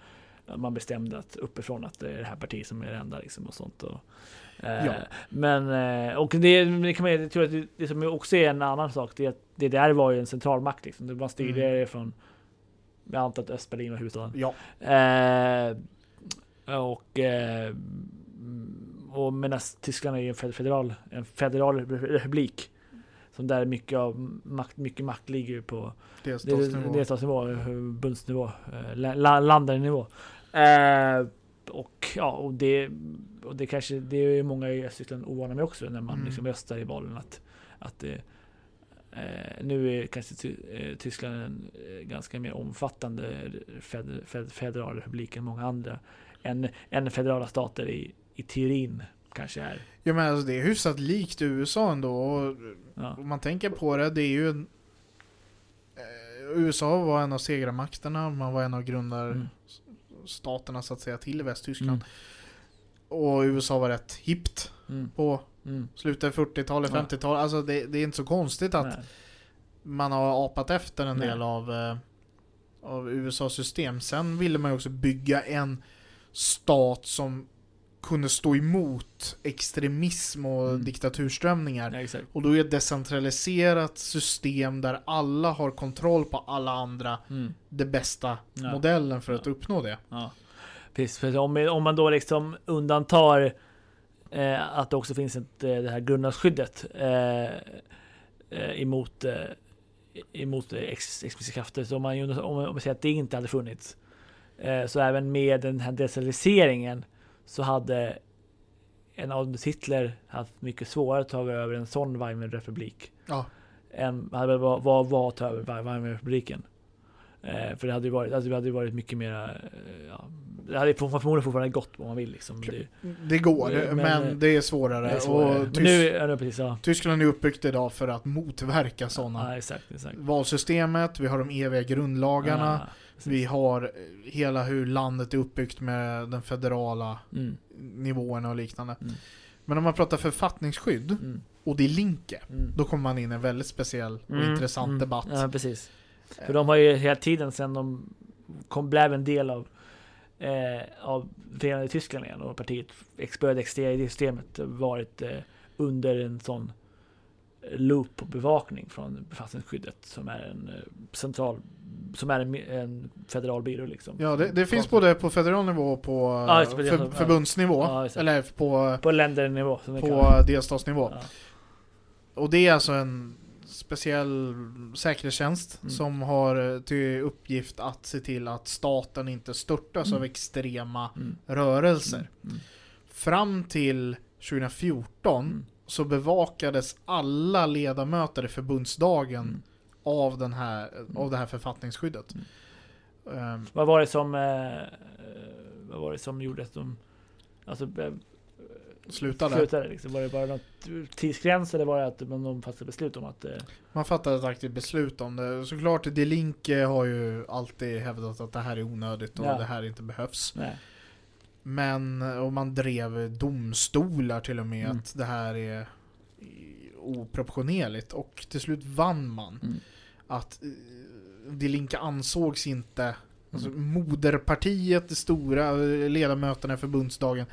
S2: man bestämde att uppifrån att det är det här partiet som är det enda liksom och sånt. Och, eh,
S1: Ja.
S2: Men, eh, och det, det kan man jag tror att det, det som också är en annan sak, det är att det där var ju en centralmakt liksom. Det var styrde
S1: Mm.
S2: från, jag antar att Östberlin var huvudstaden.
S1: Ja,
S2: Eh, och, eh, och medan Tyskland är ju en fed- federal, en federal re- republik. Som där mycket av makt, mycket makt ligger på
S1: delstatsnivå.
S2: delstatsnivå, bundsnivå, eh, la- la- landandenivå. Eh, och ja, och det, och det kanske, det är många i Östtyskland ovana med också när man
S1: Mm.
S2: liksom röstar i valen att, att det, eh, nu är kanske ty, eh, Tyskland en eh, ganska mer omfattande fed, fed, federal republik än många andra. Än, än federala stater i, i teorin kanske är.
S1: Ja men alltså det är hyfsat likt USA ändå. Och
S2: Ja.
S1: om man tänker på det, det är ju en... Eh, USA var en av segrarmakterna, man var en av grundarstaterna
S2: Mm.
S1: så att säga till Västtyskland.
S2: Mm.
S1: Och USA var rätt hippt
S2: Mm.
S1: på
S2: Mm.
S1: slutet 40-talet,
S2: Ja.
S1: 50-talet. Alltså det, det är inte så konstigt att
S2: Nej.
S1: man har apat efter en
S2: Nej.
S1: del av, eh, av USAs system. Sen ville man ju också bygga en stat som kunde stå emot extremism och
S2: Mm.
S1: diktaturströmningar.
S2: Ja.
S1: Och då är ett decentraliserat system där alla har kontroll på alla andra
S2: Mm.
S1: det bästa
S2: Ja.
S1: modellen för att
S2: Ja.
S1: uppnå det.
S2: Precis, för om, om man då liksom undantar eh, att det också finns ett, eh, det här grundlagsskyddet eh, eh, emot, eh, emot ex, explosiva krafter. Så man, om, man- om man säger att det inte hade funnits. Eh, så även med den här decentraliseringen så hade en Adolf Hitler haft mycket svårare att ta över en sån Weimarrepublik.
S1: Ja.
S2: Än hade var, var, var att ta över Weimarrepubliken. Eh, för det hade ju varit, alltså det hade ju varit mycket mer, eh, ja, det hade förmodligen fortfarande gått om man vill liksom. Det,
S1: Det går,
S2: Men-
S1: men, det är svårare.
S2: det är svårare.
S1: Och Tysk-
S2: nu, ja, precis, ja.
S1: Tyskland är uppbyggt idag för att motverka sådana.
S2: Ja, exakt, exakt.
S1: Valsystemet, vi har de eviga grundlagarna,
S2: Ja.
S1: Vi har eh, hela hur landet är uppbyggt med den federala
S2: Mm,
S1: nivåerna och liknande.
S2: Mm.
S1: Men om man pratar författningsskydd
S2: mm,
S1: och det är linke,
S2: mm.
S1: då kommer man in i en väldigt speciell och
S2: Mm,
S1: intressant
S2: mm.
S1: debatt.
S2: Ja, precis. För de har ju hela tiden sen de kom, blev en del av eh, av Förenade Tyskland igen och partiet började existera i systemet varit eh, under en sån loop och bevakning från författningsskyddet som är en eh, central som är en, en federal byrå liksom.
S1: Ja, det, det finns både på federal nivå och på
S2: det,
S1: för, förbundsnivå,
S2: det.
S1: eller på,
S2: På ländernivå
S1: på delstatsnivå.
S2: Ja.
S1: Och det är alltså en speciell säkerhetstjänst
S2: Mm.
S1: som har eh, till uppgift att se till att staten inte störtas
S2: Mm.
S1: av extrema
S2: Mm.
S1: rörelser.
S2: Mm.
S1: Fram till 2014
S2: Mm.
S1: Så bevakades alla ledamöter i förbundsdagen
S2: Mm.
S1: av, den här, av det här författningsskyddet.
S2: Mm.
S1: Ehm,
S2: Vad var det som eh, Vad var det som gjorde att de Alltså eh,
S1: slutade.
S2: slutade liksom? Var det bara något tidsgräns eller var det att man de fattade beslut om att... eh,
S1: Man fattade ett aktivt beslut om det. Såklart, De Linke har ju alltid hävdat att det här är onödigt och
S2: Ja.
S1: det här inte behövs.
S2: Nej.
S1: Men, och man drev domstolar till och med
S2: Mm.
S1: att det här är oproportionerligt. Och till slut vann man.
S2: Mm.
S1: Att eh, De Linke ansågs inte, alltså
S2: Mm.
S1: moderpartiet, det stora eh, ledamöterna i förbundsdagen,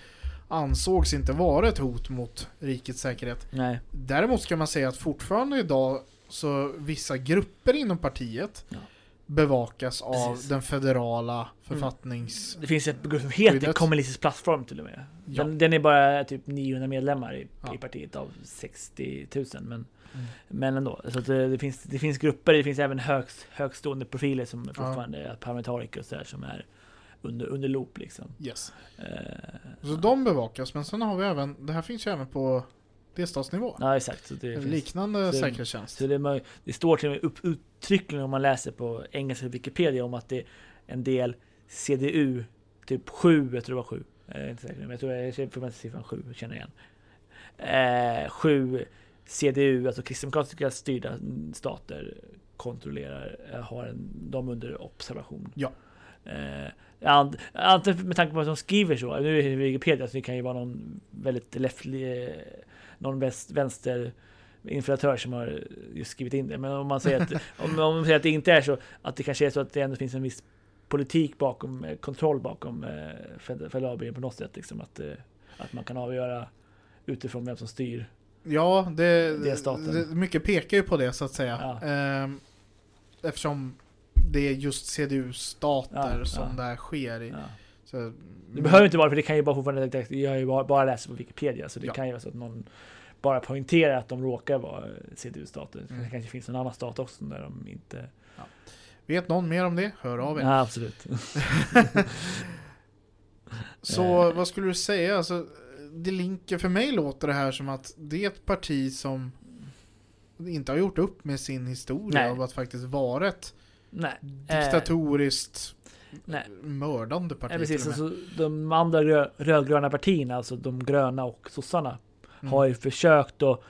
S1: ansågs inte vara ett hot mot rikets säkerhet.
S2: Nej.
S1: Däremot ska man säga att fortfarande idag så vissa grupper inom partiet
S2: Ja.
S1: Bevakas av
S2: Precis.
S1: den federala författnings...
S2: Det finns ett grupp som heter
S1: Skyddet.
S2: Kommunistisk plattform till och med.
S1: Ja.
S2: Den, den är bara typ 900 medlemmar i,
S1: Ja.
S2: i partiet av 60 000. Men,
S1: Mm.
S2: men ändå. Så att det, det, finns, det finns grupper, det finns även högst, högstående profiler som fortfarande är parlamentariker och sådär som är under, under loop liksom.
S1: Yes.
S2: Eh,
S1: Så de bevakas, men sen har vi även, det här finns ju även på delstatsnivå.
S2: Ja exakt. Så det,
S1: En
S2: finns,
S1: liknande
S2: så-
S1: säkerhetstjänst.
S2: så det, möj- det står till och med upp, uttryckligen om man läser på engelska Wikipedia om att det är en del CDU, typ 7, jag tror det var 7. Jag är inte säker, men jag tror jag för mig siffran 7, känner igen. Eh, 7 CDU, alltså kristdemokratiska styrda stater kontrollerar, eh, har en, de under observation.
S1: Ja.
S2: Eh, ant- Antingen med tanke på vad som skriver så, nu är det Wikipedia så det kan ju vara någon väldigt leftlig, eh, någon väst, vänster infiltratör som har just skrivit in det. Men om man säger att, [LAUGHS] om, om man säger att det inte är så, att det kanske är så att det ändå finns en viss politik bakom, eh, kontroll bakom eh, fed- federalbyrån på något sätt. Liksom, att, eh, att man kan avgöra utifrån vem som styr.
S1: Ja, det, det, mycket pekar ju på det så att säga.
S2: Ja.
S1: Ehm, eftersom det är just CDU-stater
S2: Ja,
S1: som
S2: ja.
S1: det här sker i.
S2: Ja.
S1: Så,
S2: Det behöver inte vara för det kan ju bara fortfarande, jag har ju bara, bara läst på Wikipedia, så det
S1: Ja.
S2: kan ju vara så att någon bara poängterar att de råkar vara CDU-stater.
S1: Mm.
S2: Det kanske finns någon annan stat också där de inte...
S1: Vet någon mer om det? Hör av er.
S2: Ja, absolut. [LAUGHS]
S1: Så
S2: Eh.
S1: vad skulle du säga? Alltså, det Linke, för mig låter det här som att det är ett parti som inte har gjort upp med sin historia
S2: Nej.
S1: av att faktiskt vara ett
S2: Nej.
S1: diktatoriskt
S2: Nej.
S1: mördande parti.
S2: Ja, precis. Alltså, de andra rö rödgröna partierna, alltså de gröna och sossarna,
S1: Mm.
S2: har ju försökt att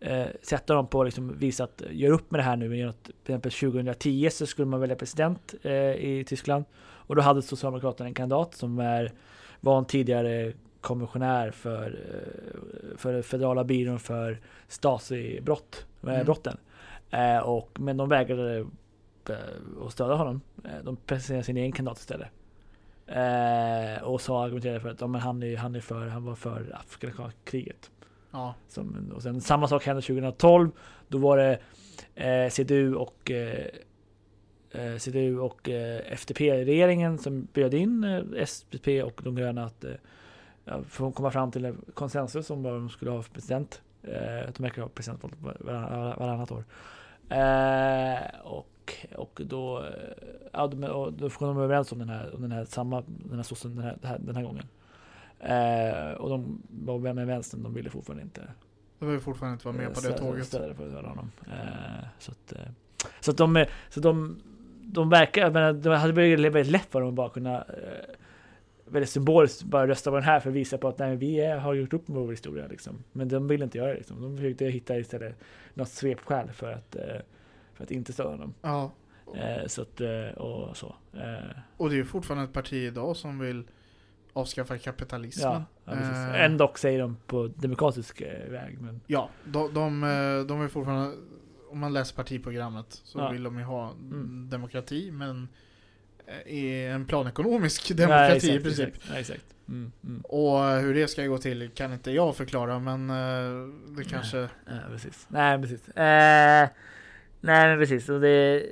S2: eh, sätta dem på liksom visa att gör upp med det här nu. Genom att, till exempel 2010 så skulle man välja president eh, i Tyskland och då hade Socialdemokraterna en kandidat som är, var en tidigare kommissionär för, eh, för federala byrån för Stasi-brott, eh,
S1: Mm.
S2: Eh, och, men de vägrade eh, att stödja honom. Eh, de presenterade sin egen kandidat istället. Eh, och så argumenterade för att ja, men han, är, han, är för, han var för Afghanistan-kriget.
S1: Ja.
S2: Som, och sen samma sak hände 2012. Då var det eh, CDU och eh, eh, CDU och eh, FDP-regeringen som bjöd in eh, SPP och de gröna att eh, att komma fram till en konsensus om vad de skulle ha för president. Eh, de verkar ha presidentval varann- varannat år. Eh, och, och då, eh, ja, de, och då kom de överens om den här, om den här samma, den här sossen den här, den här, gången. Eh, och de var med vänstern, de ville fortfarande inte
S1: var ju fortfarande inte vara med på det tåget.
S2: ställa för att honom. Eh, så att, eh, så att de, så de, de verkar, jag menar, hade varit väldigt lätt för dem att bara kunna eh, väldigt symboliskt bara rösta på den här för att visa på att nej, vi är, har gjort upp med vår historia. Liksom. Men de ville inte göra det. Liksom. De försökte hitta istället något svepskäl för att, eh, för att inte stödja honom.
S1: Ja.
S2: Eh, så att, eh, och så. Eh,
S1: Och det är ju fortfarande ett parti idag som vill avskaffa kapitalismen.
S2: ja, ja.
S1: Eh,
S2: Ändå säger de på demokratisk väg. Men,
S1: Ja, de, de, de är fortfarande, om man läser partiprogrammet så
S2: Ja.
S1: vill de ju ha
S2: Mm.
S1: demokrati, men i en planekonomisk
S2: Nej,
S1: demokrati
S2: exakt,
S1: i princip.
S2: Exakt, ja, exakt. Mm, mm.
S1: Och hur det ska gå till kan inte jag förklara, men det kanske...
S2: Ja, precis. Nej, precis. Eh, nej, men precis. Och det,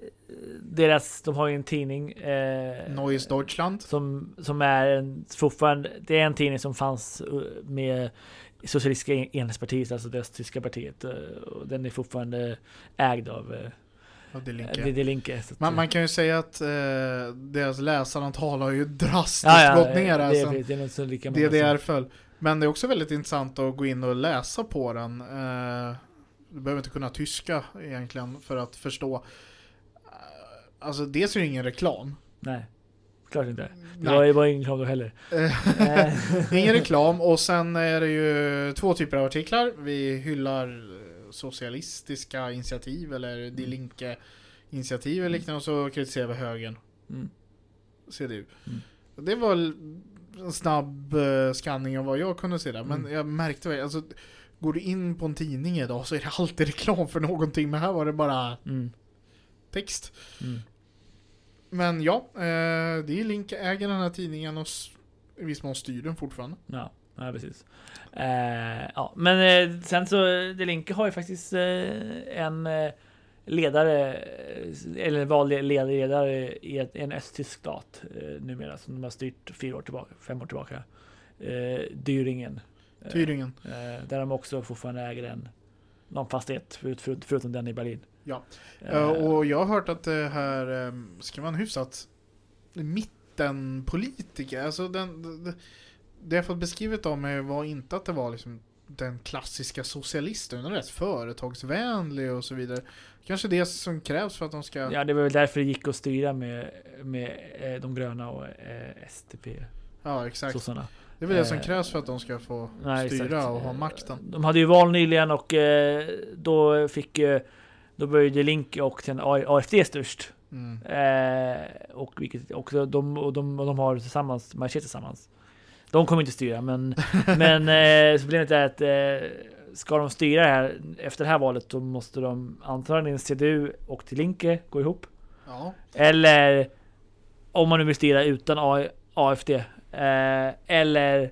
S2: deras, de har ju en tidning. Eh,
S1: Neues Deutschland.
S2: Som, som är en, fortfarande, det är en tidning som fanns eh, med Socialistiska en- enhetspartiet, alltså det tyska partiet. eh, Och den är fortfarande ägd av eh,
S1: Ja, det Linke.
S2: Die Linke.
S1: Man, man kan ju säga att eh, deras läsarantal har ju drastiskt
S2: ja, ja,
S1: gått ner
S2: det,
S1: här
S2: är,
S1: sen
S2: det är lika
S1: DDR föll. Men det är också väldigt intressant att gå in och läsa på den. Eh, du behöver inte kunna tyska egentligen för att förstå. Alltså dels är det ingen reklam.
S2: Nej. Klart inte. Det var, var ingen reklam då heller. [LAUGHS]
S1: Ingen reklam och sen är det ju två typer av artiklar. Vi hyllar eh, socialistiska initiativ eller Die Linke initiativ eller liknande och så kritiserar vi högern,
S2: Mm.
S1: CDU.
S2: Mm.
S1: Det var en snabb eh, skanning av vad jag kunde se där. Men
S2: Mm.
S1: jag märkte väl, alltså Går du in på en tidning idag så är det alltid reklam för någonting. Men här var det bara
S2: Mm.
S1: text.
S2: Mm.
S1: Men ja, eh, Die Linke äger den här tidningen och i viss mån styr den fortfarande.
S2: Ja, ja precis. Eh, ja, men eh, sen så, Delinke har ju faktiskt eh, en eh, ledare, eh, eller valde ledare i ett, en östtysk stat eh, numera, som de har styrt fyra år tillbaka, fem år tillbaka. Eh, Düringen. Eh,
S1: Thüringen.
S2: Eh, där de också fortfarande äger en, någon fastighet, förut, förut, förutom den i Berlin.
S1: Ja.
S2: Eh,
S1: och jag har hört att det här eh, ska en hyfsat mittenpolitiker. Alltså den, det, det jag fått beskrivet av mig var inte att det var liksom den klassiska socialisten, utan rätt företagsvänlig och så vidare. Kanske det som krävs för att de ska...
S2: Ja, det var väl därför det gick att styra med, med de gröna och eh, STP,
S1: Ja, exakt.
S2: sossarna.
S1: Det är väl det som
S2: Eh,
S1: krävs för att de ska få
S2: Nej,
S1: styra
S2: exakt.
S1: och ha makten.
S2: De hade ju val nyligen och eh, då fick då började Link och sen AFD störst.
S1: Mm.
S2: Eh, och vilket också de, och de, och de har tillsammans, majoritet tillsammans. De kommer inte styra men, [LAUGHS] men eh, så problemet är att eh, ska de styra det här efter det här valet då måste de antagligen CDU och till Linke gå ihop.
S1: Ja.
S2: Eller om man nu vill styra utan AFD. Eh, eller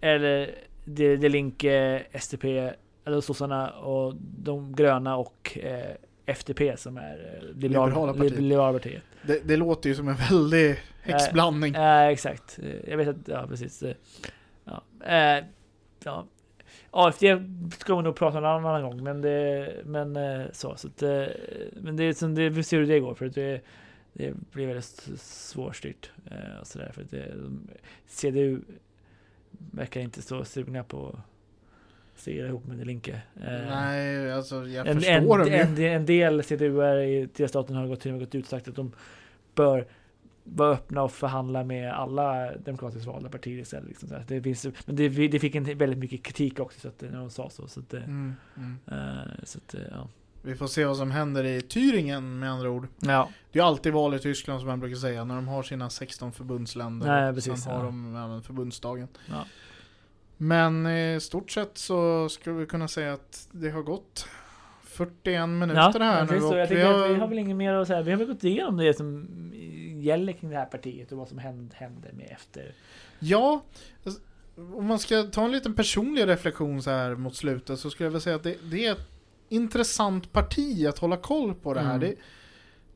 S2: eller det, det Linke, SDP, eller sossarna och de gröna och eh, FDP som är eh,
S1: Liberala
S2: liberala
S1: partiet.
S2: liberala partiet.
S1: Det, det låter ju som en väldig häxblandning.
S2: Exakt. Eh, Jag vet att, ja precis. Eh, Ja. Eh, ja. AFD ska man nog prata om en annan gång, men det, men eh, så. så att, eh, men det är som det, vi ser hur det går, för att det, det blir väldigt svårstyrt. eh, Och så där, för det, de, CDU verkar inte så sugna på att styra ihop med Linke. Eh,
S1: Nej, alltså jag
S2: en,
S1: förstår
S2: en,
S1: dem ju.
S2: en, en del CDU-are i delstaten har gått, till och med gått ut och sagt att de bör vara öppna och förhandla med alla demokratiskt valda partier istället. Liksom. Det finns, men det, det fick en väldigt mycket kritik också så att, när de sa så. Så att, eh,
S1: Mm, mm.
S2: eh, så att, ja.
S1: Vi får se vad som händer i Thüringen med andra ord.
S2: ja.
S1: Det är alltid val i Tyskland som man brukar säga, när de har sina 16 förbundsländer.
S2: Nej, precis,
S1: sen har
S2: ja.
S1: de även förbundsdagen.
S2: Ja.
S1: Men i stort sett så skulle vi kunna säga att det har gått 41 minuter
S2: Ja,
S1: här nu.
S2: så jag
S1: vi har,
S2: att vi har väl inget mer att säga. Vi har väl gått igenom det som gäller kring det här partiet och vad som händer, med efter.
S1: Ja, alltså, om man ska ta en liten personlig reflektion så här mot slutet så skulle jag vilja säga att det, det är ett intressant parti att hålla koll på det här.
S2: Mm.
S1: Det,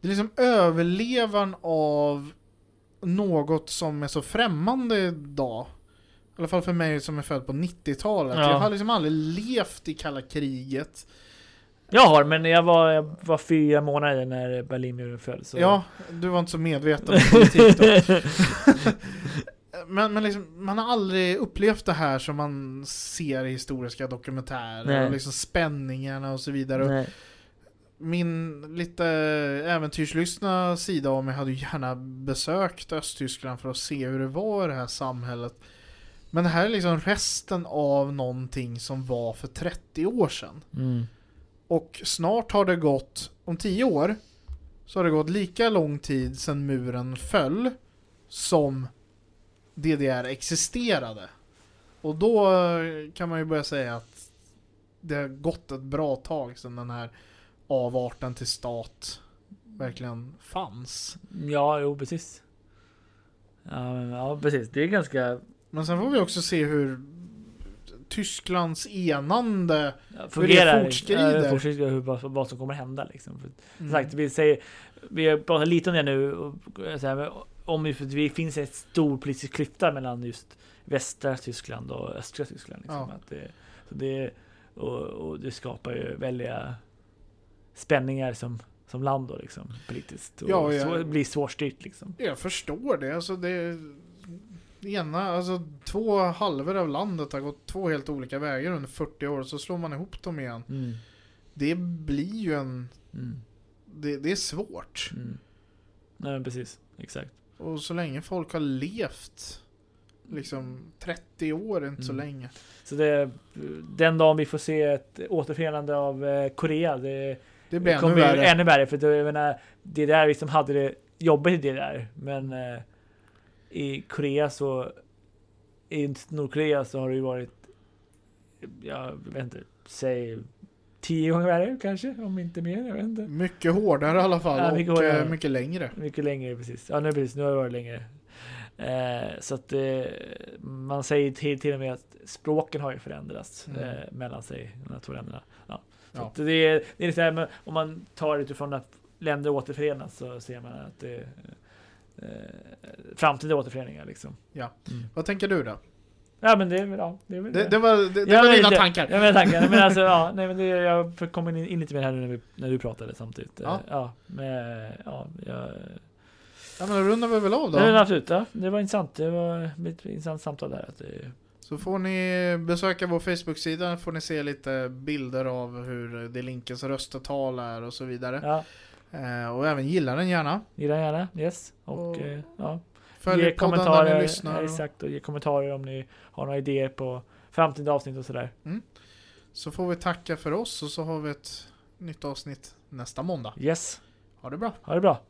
S1: det är liksom överlevan av något som är så främmande idag. I alla fall för mig som är född på 90-talet.
S2: Ja.
S1: Jag har liksom aldrig levt i kalla kriget.
S2: Jag har, men jag var, jag var fyra månader när Berlinmuren föll. Så.
S1: Ja, du var inte så medveten om [LAUGHS] politik då. [LAUGHS] Men, men liksom, man har aldrig upplevt det här som man ser i historiska dokumentärer.
S2: Nej.
S1: Och liksom spänningarna och så vidare.
S2: Nej.
S1: min lite äventyrslystna sida av mig hade ju gärna besökt Östtyskland för att se hur det var i det här samhället. Men det här är liksom resten av någonting som var för 30 år sedan.
S2: Mm.
S1: Och snart har det gått, om 10 år, så har det gått lika lång tid sedan muren föll som DDR existerade. Och då eh, kan man ju börja säga att det har gått ett bra tag sedan den här avarten till stat verkligen fanns.
S2: Ja, jo precis. Ja, precis. Det är ganska...
S1: Men sen får vi också se hur Tysklands enande
S2: Ja, fungerar.
S1: fortskrider.
S2: Ja, fortskrider hur, vad, vad som kommer hända liksom. För,
S1: Mm.
S2: sagt, vi säger... Vi har pratat lite om det nu. Och, så här, om för det finns en stor politisk klyfta mellan just västra Tyskland och östra Tyskland. Liksom,
S1: Ja.
S2: att det, det, och, och det skapar ju väldiga spänningar som, som land då, liksom, politiskt. Och
S1: Ja, ja.
S2: Så, det blir svårstyrt liksom.
S1: Jag förstår det. Alltså det ena, alltså två halvor av landet har gått två helt olika vägar under 40 år. Så slår man ihop dem igen.
S2: Mm.
S1: Det blir ju en...
S2: Mm.
S1: Det, det är svårt.
S2: Mm. Nej men precis, exakt.
S1: Och så länge folk har levt liksom 30 år är inte så
S2: Mm.
S1: länge.
S2: Så det, den dagen vi får se ett återförenande av eh, Korea, det,
S1: Det blir ännu
S2: kommer bli
S1: värre.
S2: ännu värre. För det, jag menar, det där liksom hade det jobbigt i det där. Men eh, i Korea så, i Nordkorea så har det ju varit, jag vet inte, säg tio gånger värre kanske, om inte mer. Jag vet inte.
S1: Mycket hårdare i alla fall
S2: Ja,
S1: och
S2: mycket hårdare.
S1: eh, mycket längre.
S2: Mycket längre precis. Ja, nu, precis, nu har det varit längre. Eh, så att eh, man säger till, till och med att språken har ju förändrats
S1: Mm.
S2: eh, mellan sig, de här två länderna. Ja. Så
S1: Ja.
S2: det är, det är lite här, om man tar det utifrån att länder återförenas så ser man att det är eh, framtida återföreningar liksom.
S1: Ja.
S2: Mm.
S1: Vad tänker du då?
S2: Ja men det ja, det
S1: Det, det var, det, det
S2: Ja,
S1: var dina tankar.
S2: Ja men tankar. Men alltså, ja, [LAUGHS] nej, men det, jag kom in, in lite mer här nu när, vi, när du pratade samtidigt.
S1: Ja.
S2: Ja, men, ja, jag,
S1: Ja men då rundar vi väl av då.
S2: Men absolut, ja. Det var intressant. Det var ett intressant samtal där. Att det,
S1: Så får ni besöka vår Facebook-sida, får ni se lite bilder av hur det Linkens röstetal är och så vidare.
S2: ja,
S1: Eh, och även gilla den gärna.
S2: gilla gärna. Yes. Och,
S1: Och
S2: eh, ja.
S1: Följ
S2: ge
S1: podden där
S2: kommentarer.
S1: ni lyssnar.
S2: Exakt. Och ge kommentarer om ni har några idéer på framtida avsnitt och sådär.
S1: så får vi tacka för oss och så har vi ett nytt avsnitt nästa måndag.
S2: Yes.
S1: Ha det bra.
S2: Ha det bra.